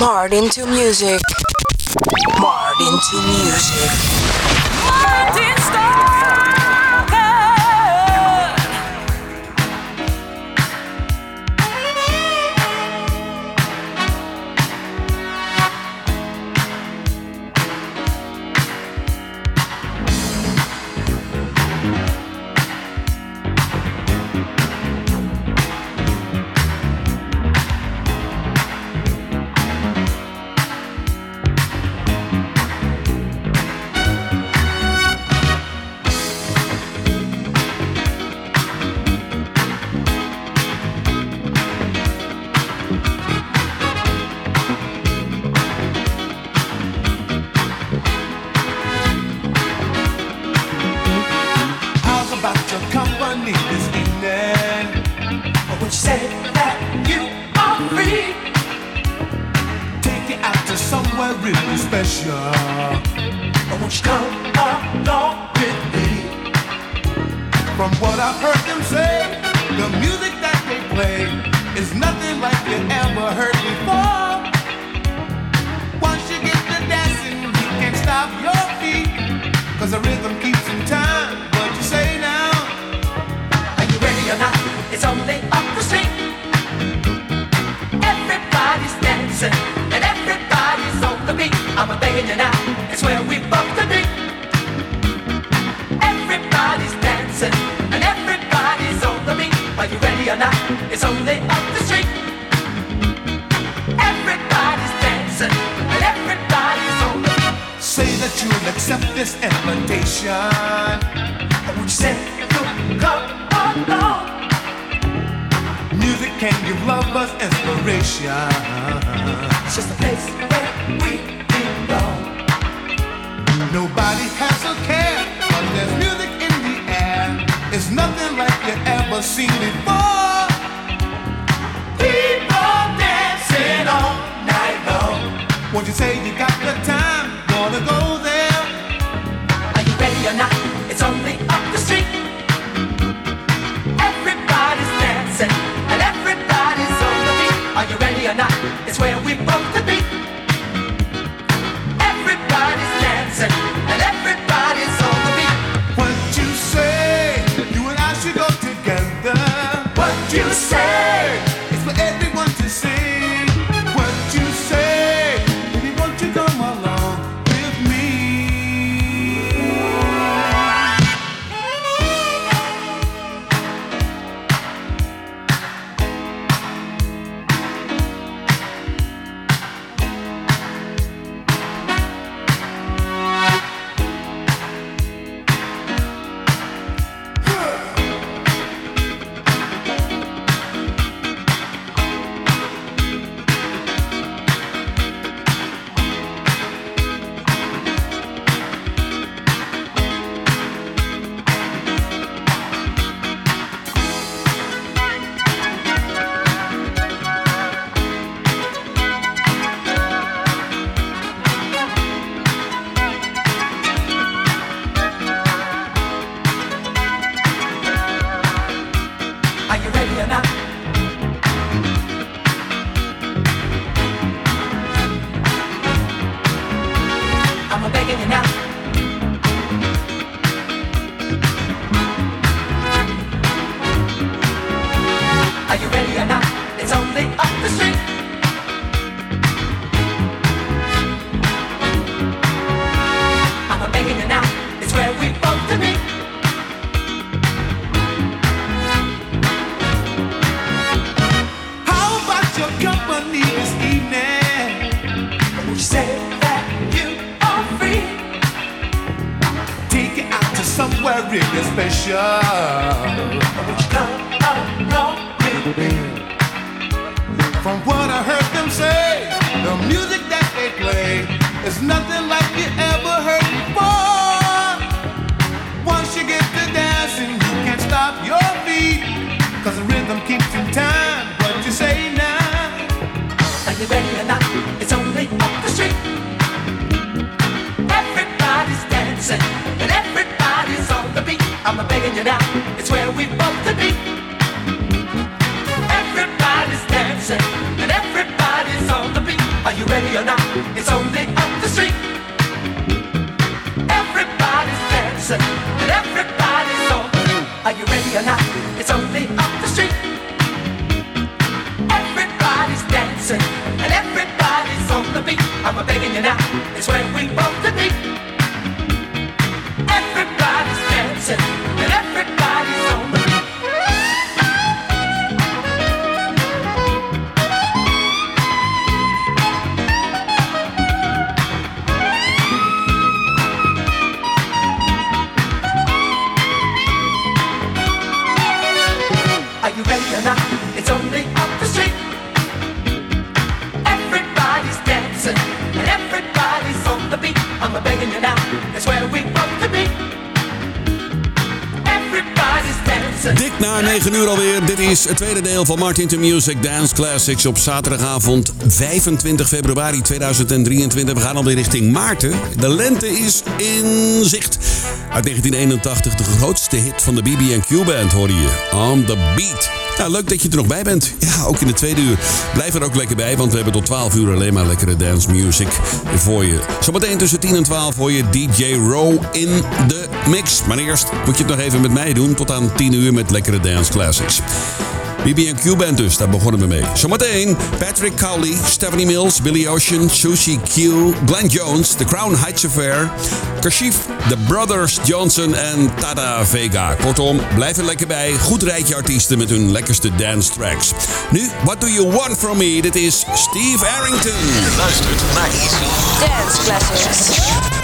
Martin into music. Martin into music. Martin Starr. this invitation. Would you say, come, come along? Music can give lovers inspiration. It's just a place where we belong. Nobody has a care, but there's music in the air. It's nothing like you ever seen before. People dancing all night long. Won't you say you got the time? Gonna go there. we bump been het tweede deel van Martin to Music Dance Classics op zaterdagavond 25 februari 2023. We gaan alweer richting Maarten. De lente is in zicht. Uit 1981 de grootste hit van de BB&Q band hoor je. On the Beat. Leuk dat je er nog bij bent. Ja, ook in de tweede uur. Blijf er ook lekker bij, want we hebben tot 12 uur alleen maar lekkere dance music voor je. Zometeen tussen 10 en 12 hoor je DJ Row in de mix. Maar eerst moet je het nog even met mij doen tot aan 10 uur met lekkere dance classics. BB&Q Band dus, daar begonnen we mee. Zometeen Patrick Cowley, Stephanie Mills, Billy Ocean, Sushi Q, Glenn Jones, The Crown Heights Affair, Kashif, The Brothers Johnson en Tada Vega. Kortom, blijf er lekker bij. Goed rijtje artiesten met hun lekkerste dance tracks. Nu, What Do You Want From Me? Dit is Steve Arrington. Je luistert naar Dance Classics.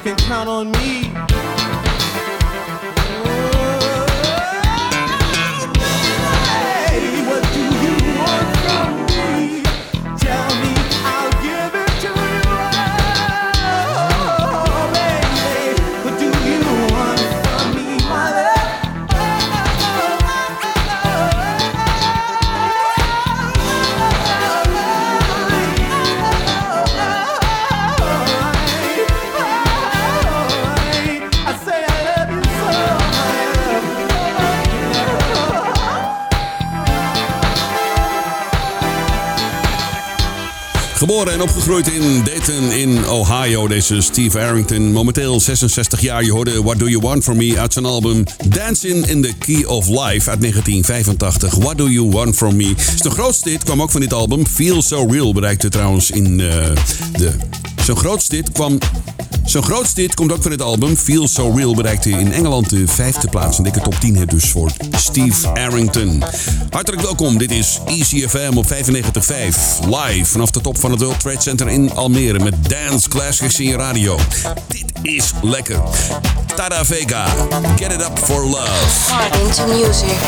you can count on me. Geboren en opgegroeid in Dayton in Ohio, deze Steve Arrington. Momenteel 66 jaar. Je hoorde What Do You Want From Me uit zijn album Dancing in the Key of Life uit 1985. What Do You Want From Me. Zijn grootste hit kwam ook van dit album. Feel So Real bereikte trouwens in eh, de... Zijn grootste hit kwam zijn grootste hit komt ook van het album Feel So Real. Bereikte in Engeland de vijfde plaats. Een dikke top 10 hit dus voor Steve Arrington. Hartelijk welkom. Dit is Easy FM op 95.5. Live vanaf de top van het World Trade Center in Almere. Met Dance Classics in radio. Dit is lekker. Tada Vega. Get it up for love. Into music.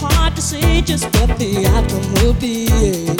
Hard to say just what the outcome will be.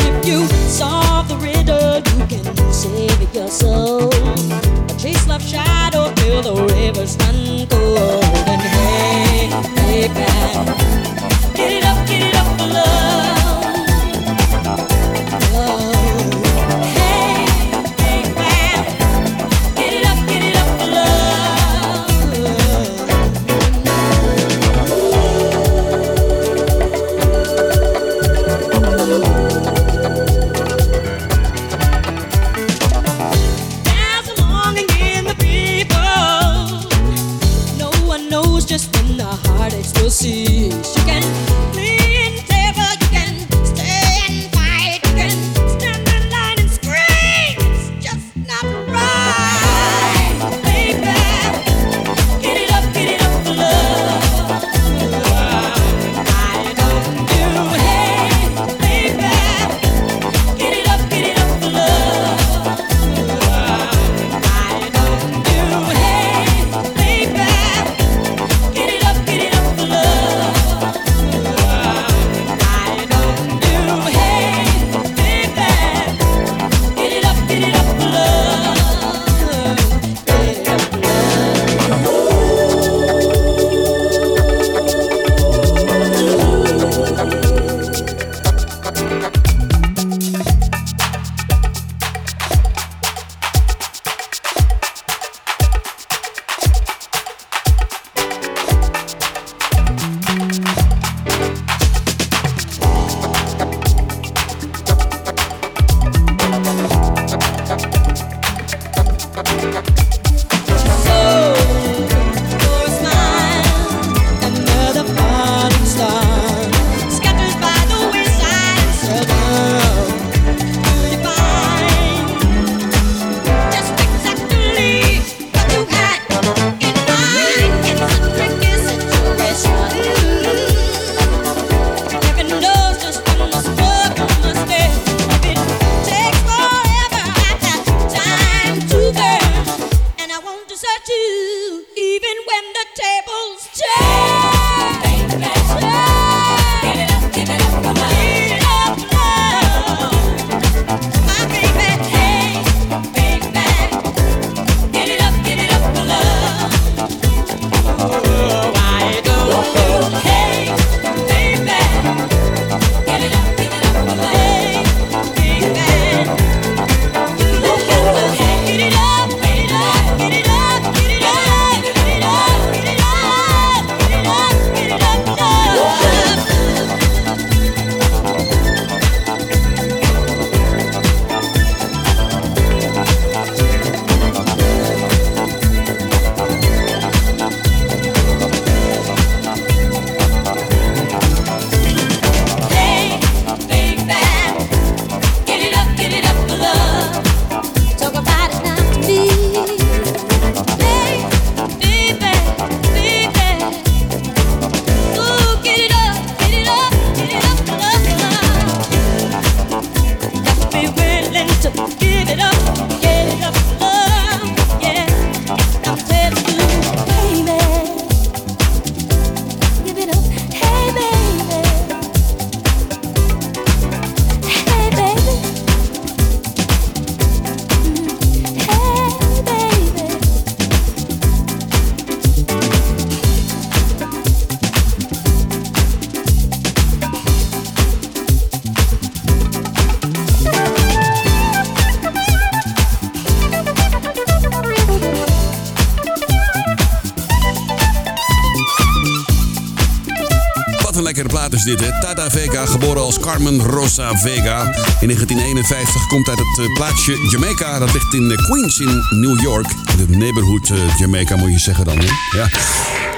Carmen Rosa Vega. In 1951 komt uit het eh, plaatsje Jamaica. Dat ligt in eh, Queens in New York. De neighborhood eh, Jamaica moet je zeggen dan? Ja.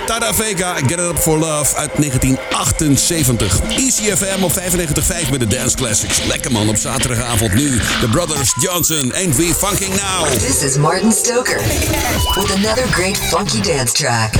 Tada Vega, Get It Up For Love uit 1978. ECFM op 95.5 met de Dance Classics. Lekker man, op zaterdagavond nu. The Brothers Johnson, Ain't We Funking Now. This is Martin Stoker with another great funky dance track.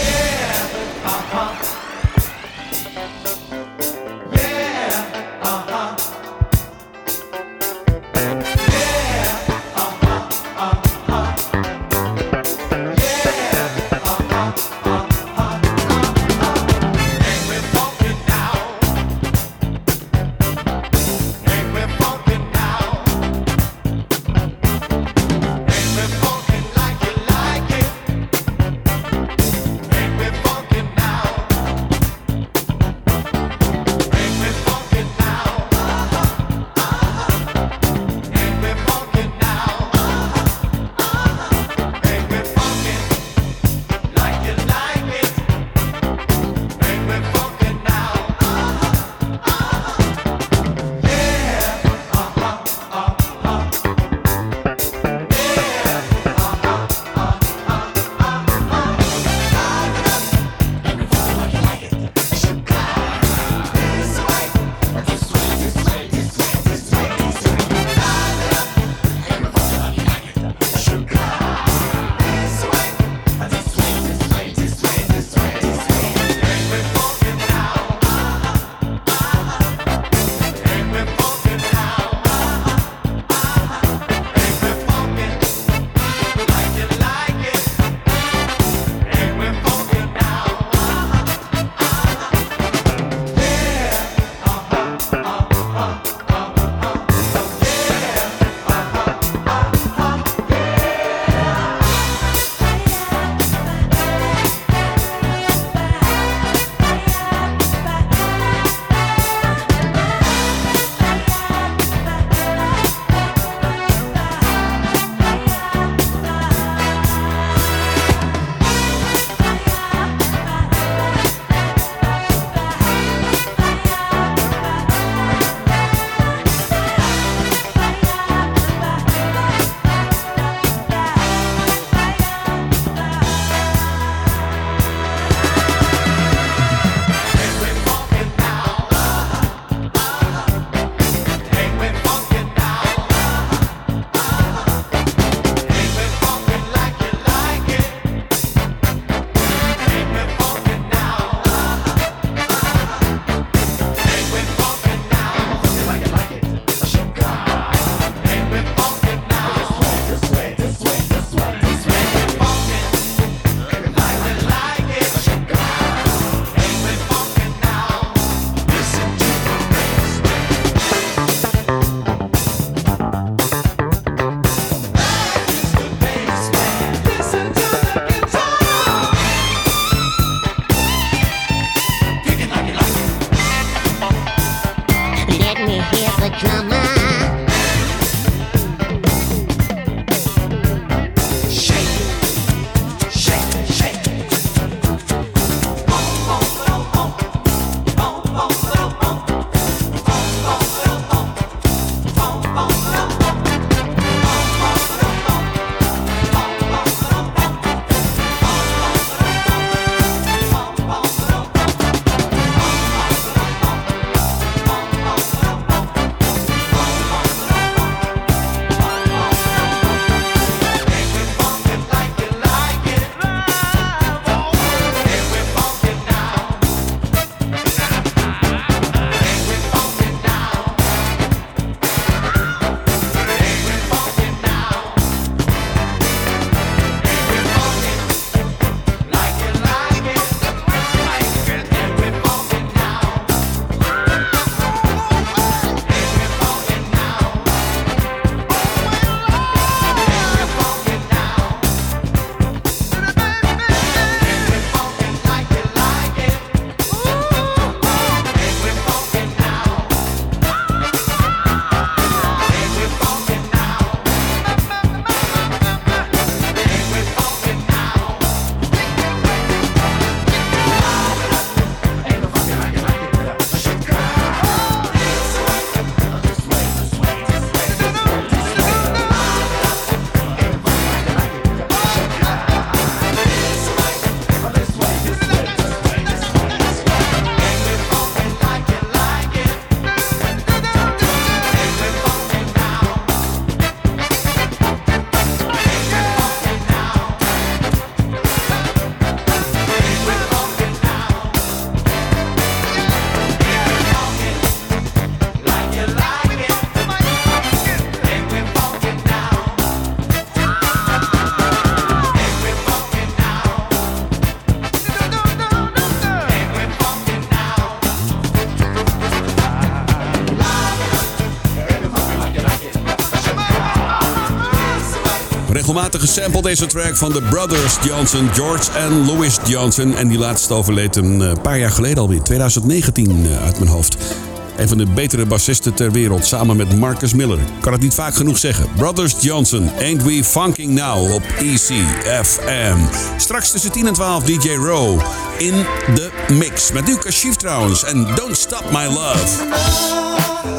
gesampled deze track van de Brothers Johnson, George en Louis Johnson. En die laatste overleed een eh, paar jaar geleden alweer, 2019 eh, uit mijn hoofd. Een van de betere bassisten ter wereld, samen met Marcus Miller. Kan het niet vaak genoeg zeggen. Brothers Johnson, Ain't We Funking Now op ECFM. Straks tussen 10 en 12 DJ Row in de mix. Met nu Kashif trouwens en Don't Stop My Love.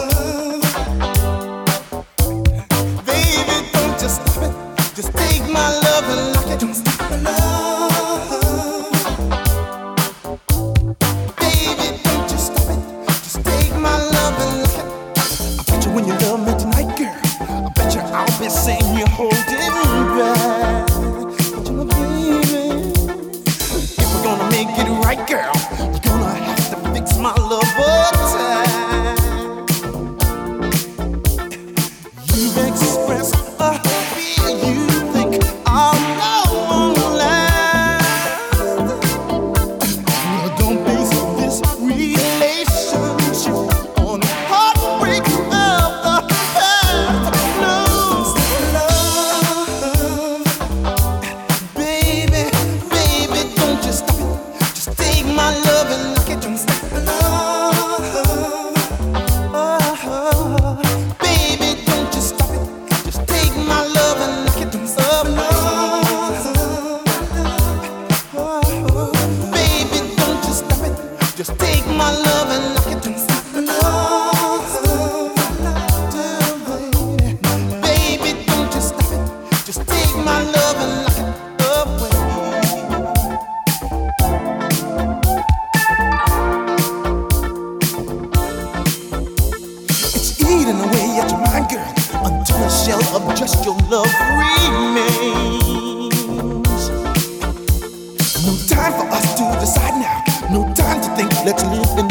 like to think, let's live in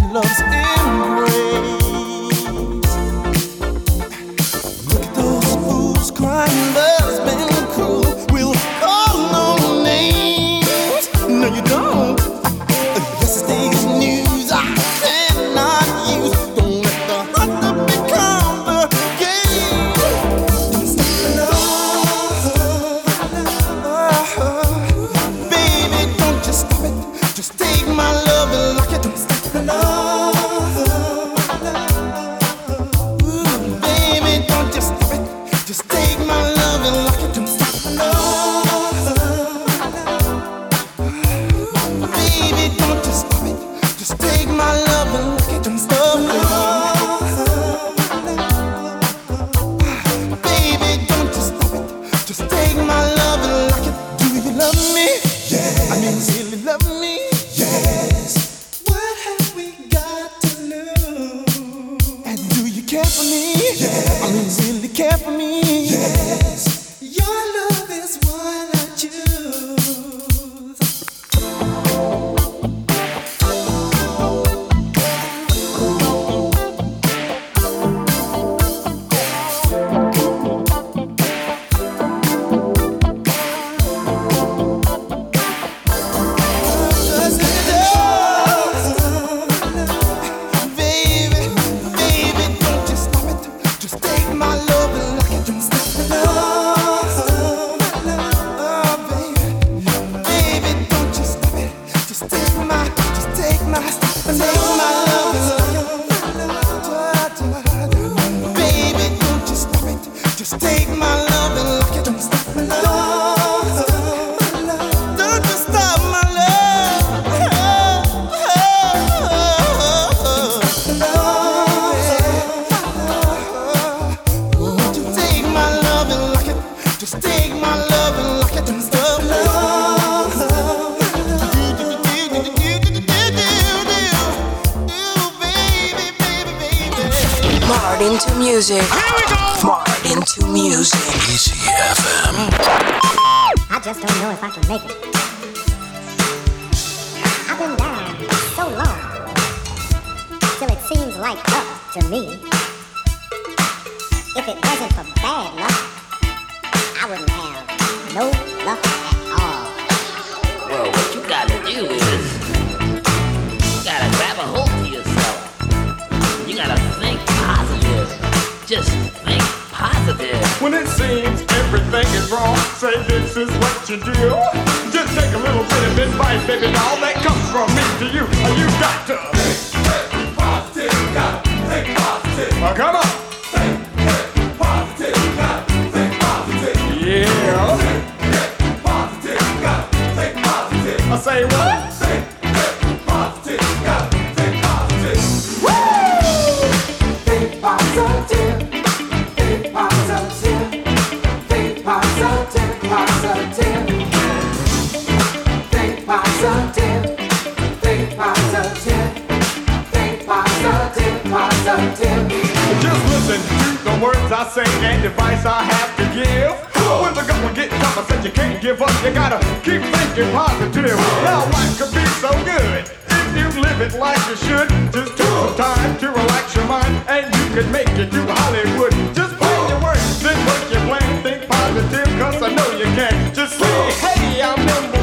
listen to the words I say and advice I have to give. When the going get tough, I said you can't give up. You gotta keep thinking positive. Now life could be so good if you live it like you should. Just take some time to relax your mind, and you can make it to Hollywood. Just plan your work, then work your plan. Think positive, cause I know you can. Just say, hey, I'm number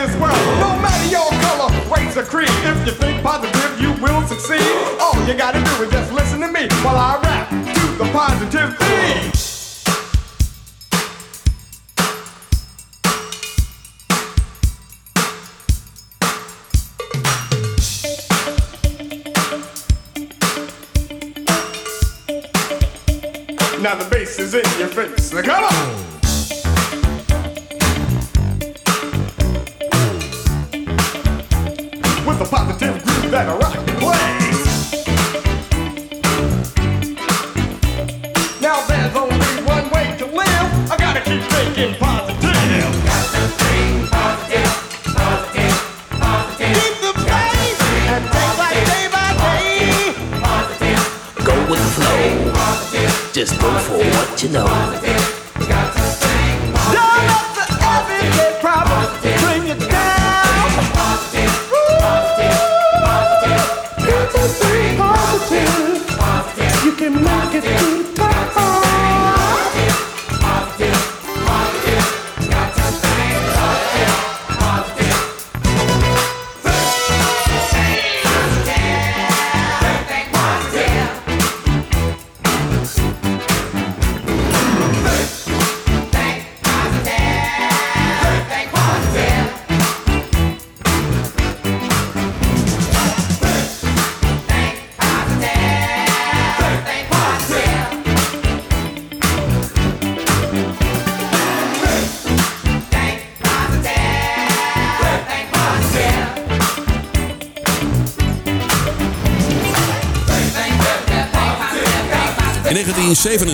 this world. No matter your color, race or creed. If you think positive, you will succeed. All you gotta do is just listen to me while I rap to the positive beat. Now the bass is in your face. Now come on.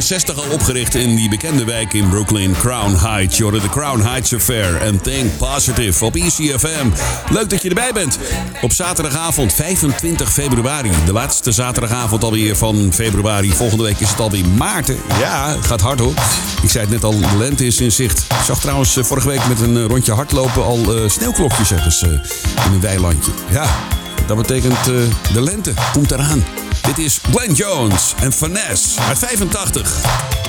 1967 al opgericht in die bekende wijk in Brooklyn, Crown Heights. Je hoorde de Crown Heights Affair en Think Positive op ECFM. Leuk dat je erbij bent. Op zaterdagavond 25 februari. De laatste zaterdagavond alweer van februari. Volgende week is het alweer maarten. Ja, het gaat hard hoor. Ik zei het net al, de lente is in zicht. Ik zag trouwens eh, vorige week met een eh, rondje hardlopen al eh, sneeuwklokjes ergens in een weilandje. Ja, dat betekent de lente komt eraan. Dit is Glenn Jones en Finesse uit 85.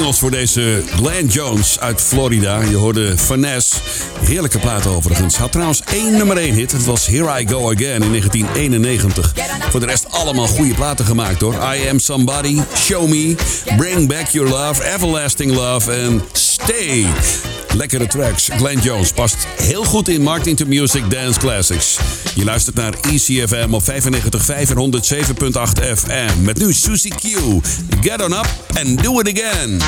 singles voor deze Glenn Jones uit Florida. Je hoorde Finesse. Heerlijke platen overigens. Had trouwens één nummer één hit. Het was Here I Go Again in 1991. Voor de rest allemaal goede platen gemaakt hoor. I Am Somebody, Show Me, Bring Back Your Love, Everlasting Love en Stay. Lekkere tracks. Glenn Jones past heel goed in Marketing to Music Dance Classics. Je luistert naar ECFM op 95.5 en 107.8 FM. Met nu Susie Q. Get on up and do it again.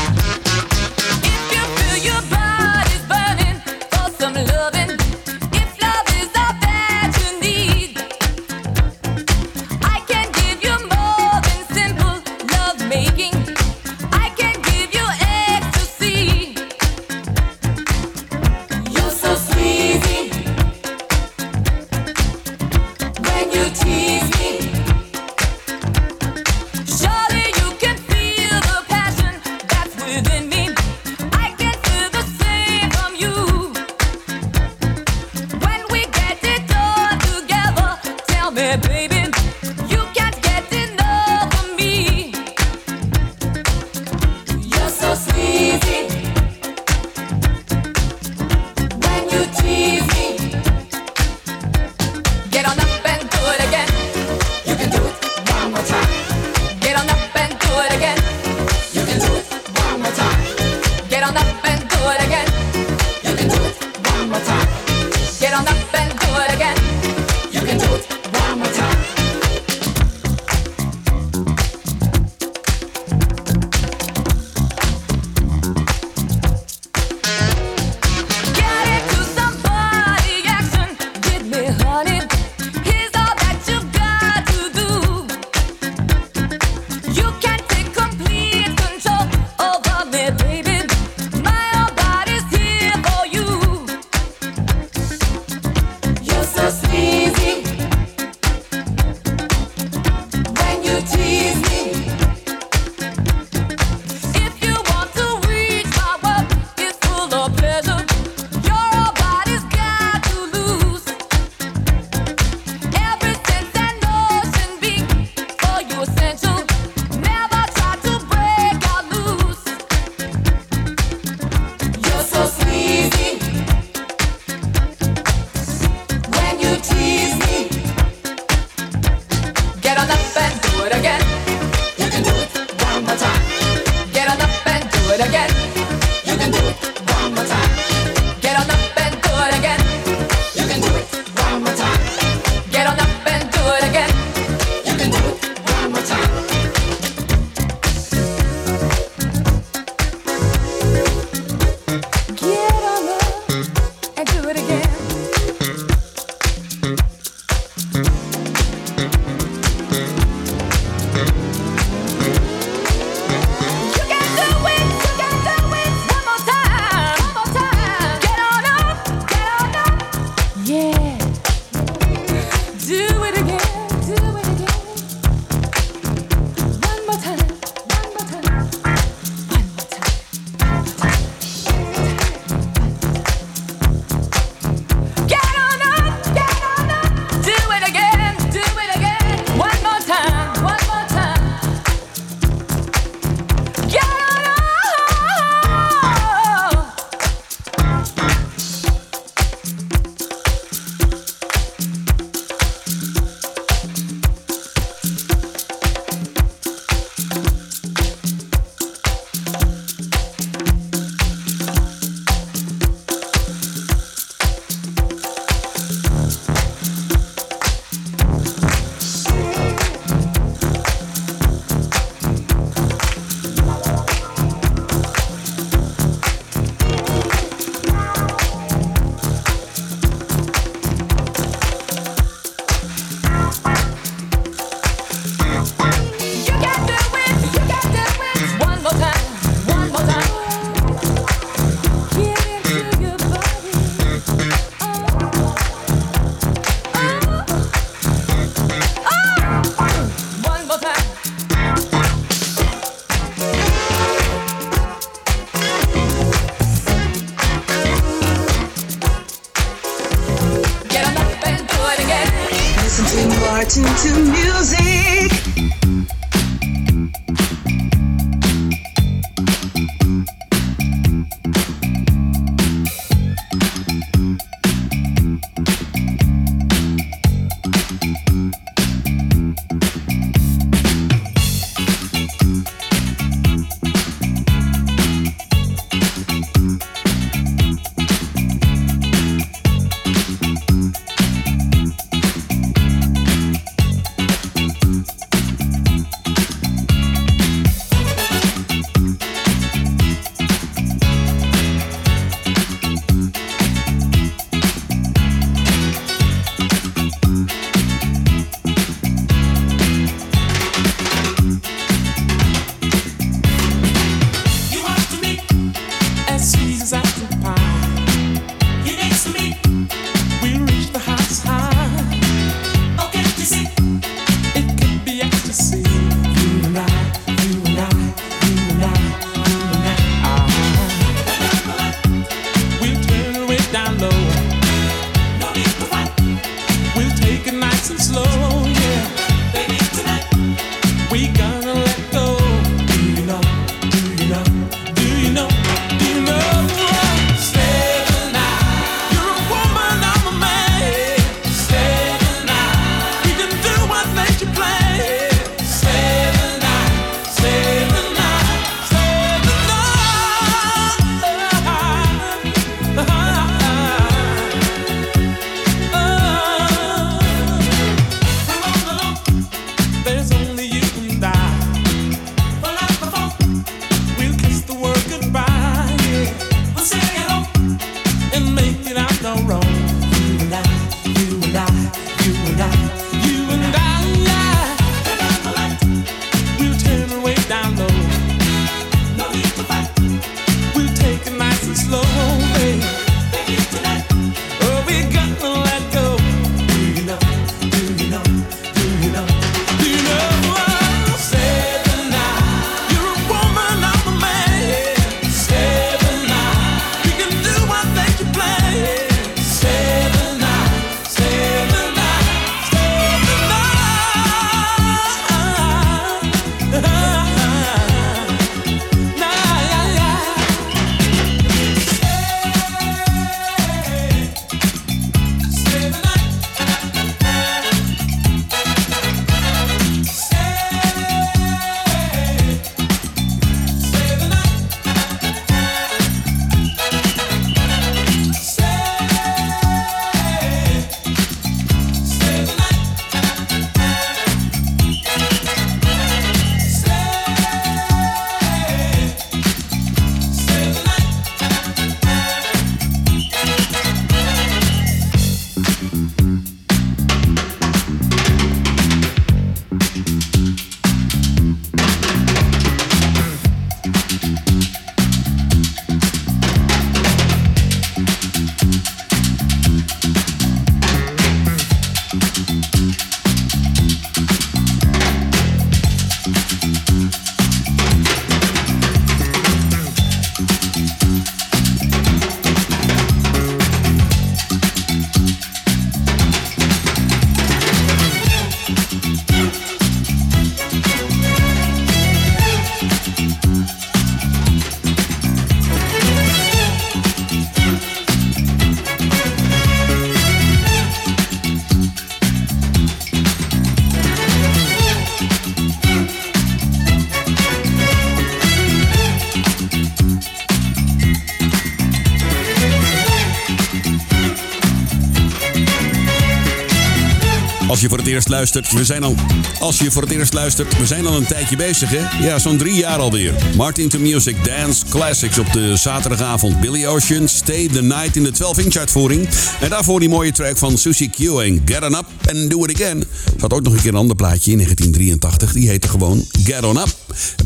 Eerst luistert, we zijn al. Als je voor het eerst luistert, we zijn al een tijdje bezig, hè? Ja, zo'n drie jaar alweer. Martin to Music Dance Classics op de zaterdagavond. Billy Ocean, Stay the Night in de 12-inch uitvoering. En daarvoor die mooie track van Susie Q en Get On Up and Do It Again. Er had ook nog een keer een ander plaatje in 1983. Die heette gewoon Get On Up.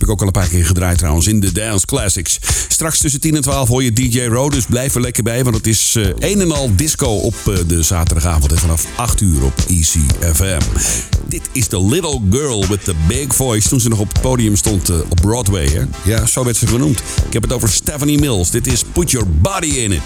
Ook al een paar keer gedraaid trouwens in de Dance Classics. Straks tussen 10 en 12 hoor je DJ Ro, dus blijf er lekker bij. Want het is uh, een en al disco op uh, de zaterdagavond. En vanaf 8 uur op ECFM. Dit is The Little Girl with the Big Voice. Toen ze nog op het podium stond uh, op Broadway. Hè? Ja, zo werd ze genoemd. Ik heb het over Stephanie Mills. Dit is Put Your Body in It.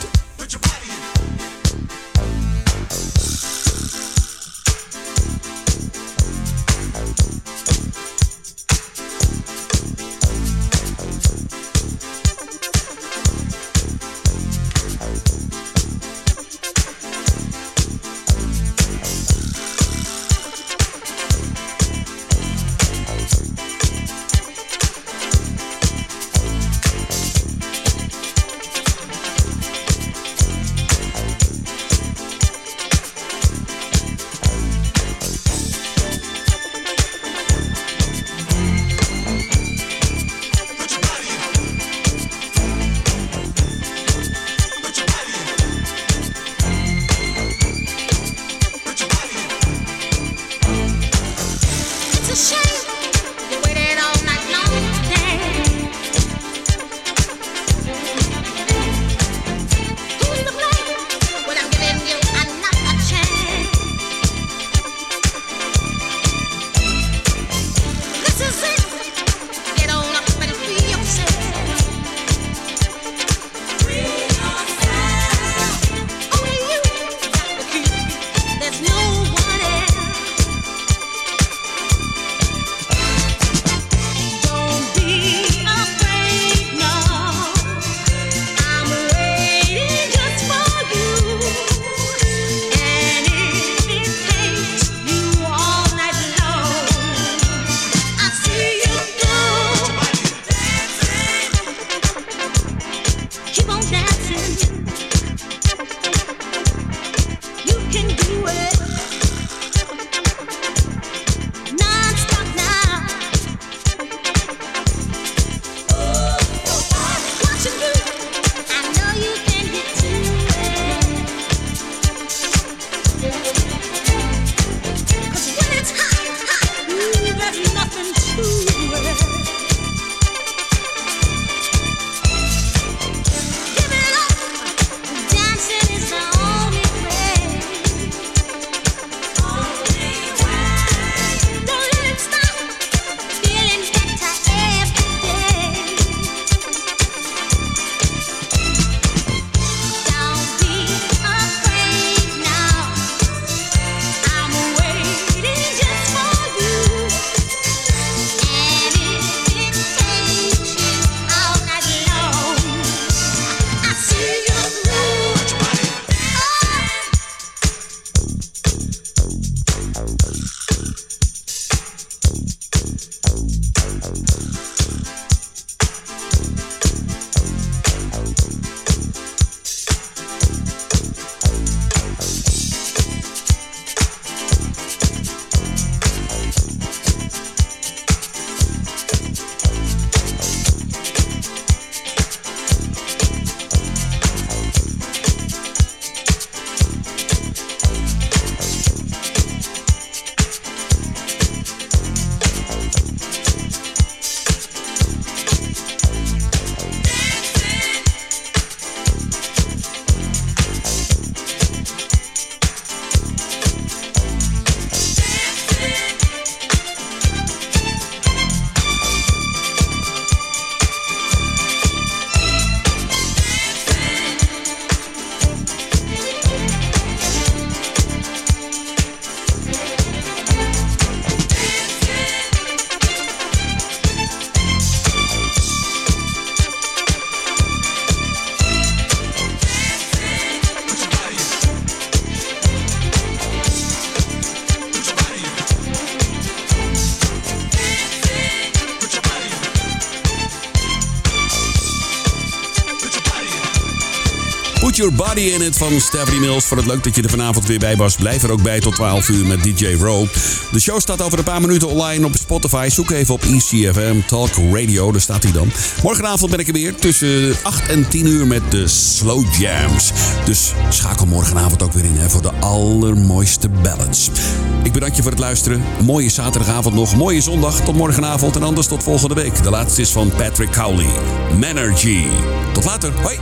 Your body In It van Stephanie Mills. Voor het leuk dat je er vanavond weer bij was. Blijf er ook bij tot 12 uur met DJ Row. De show staat over een paar minuten online op Spotify. Zoek even op ECFM Talk Radio, daar staat hij dan. Morgenavond ben ik er weer tussen 8 en 10 uur met de Slow Jams. Dus schakel morgenavond ook weer in hè, voor de allermooiste ballads. Ik bedank je voor het luisteren. Mooie zaterdagavond nog. Mooie zondag. Tot morgenavond en anders tot volgende week. De laatste is van Patrick Cowley. Manergy. Tot later. Hoi.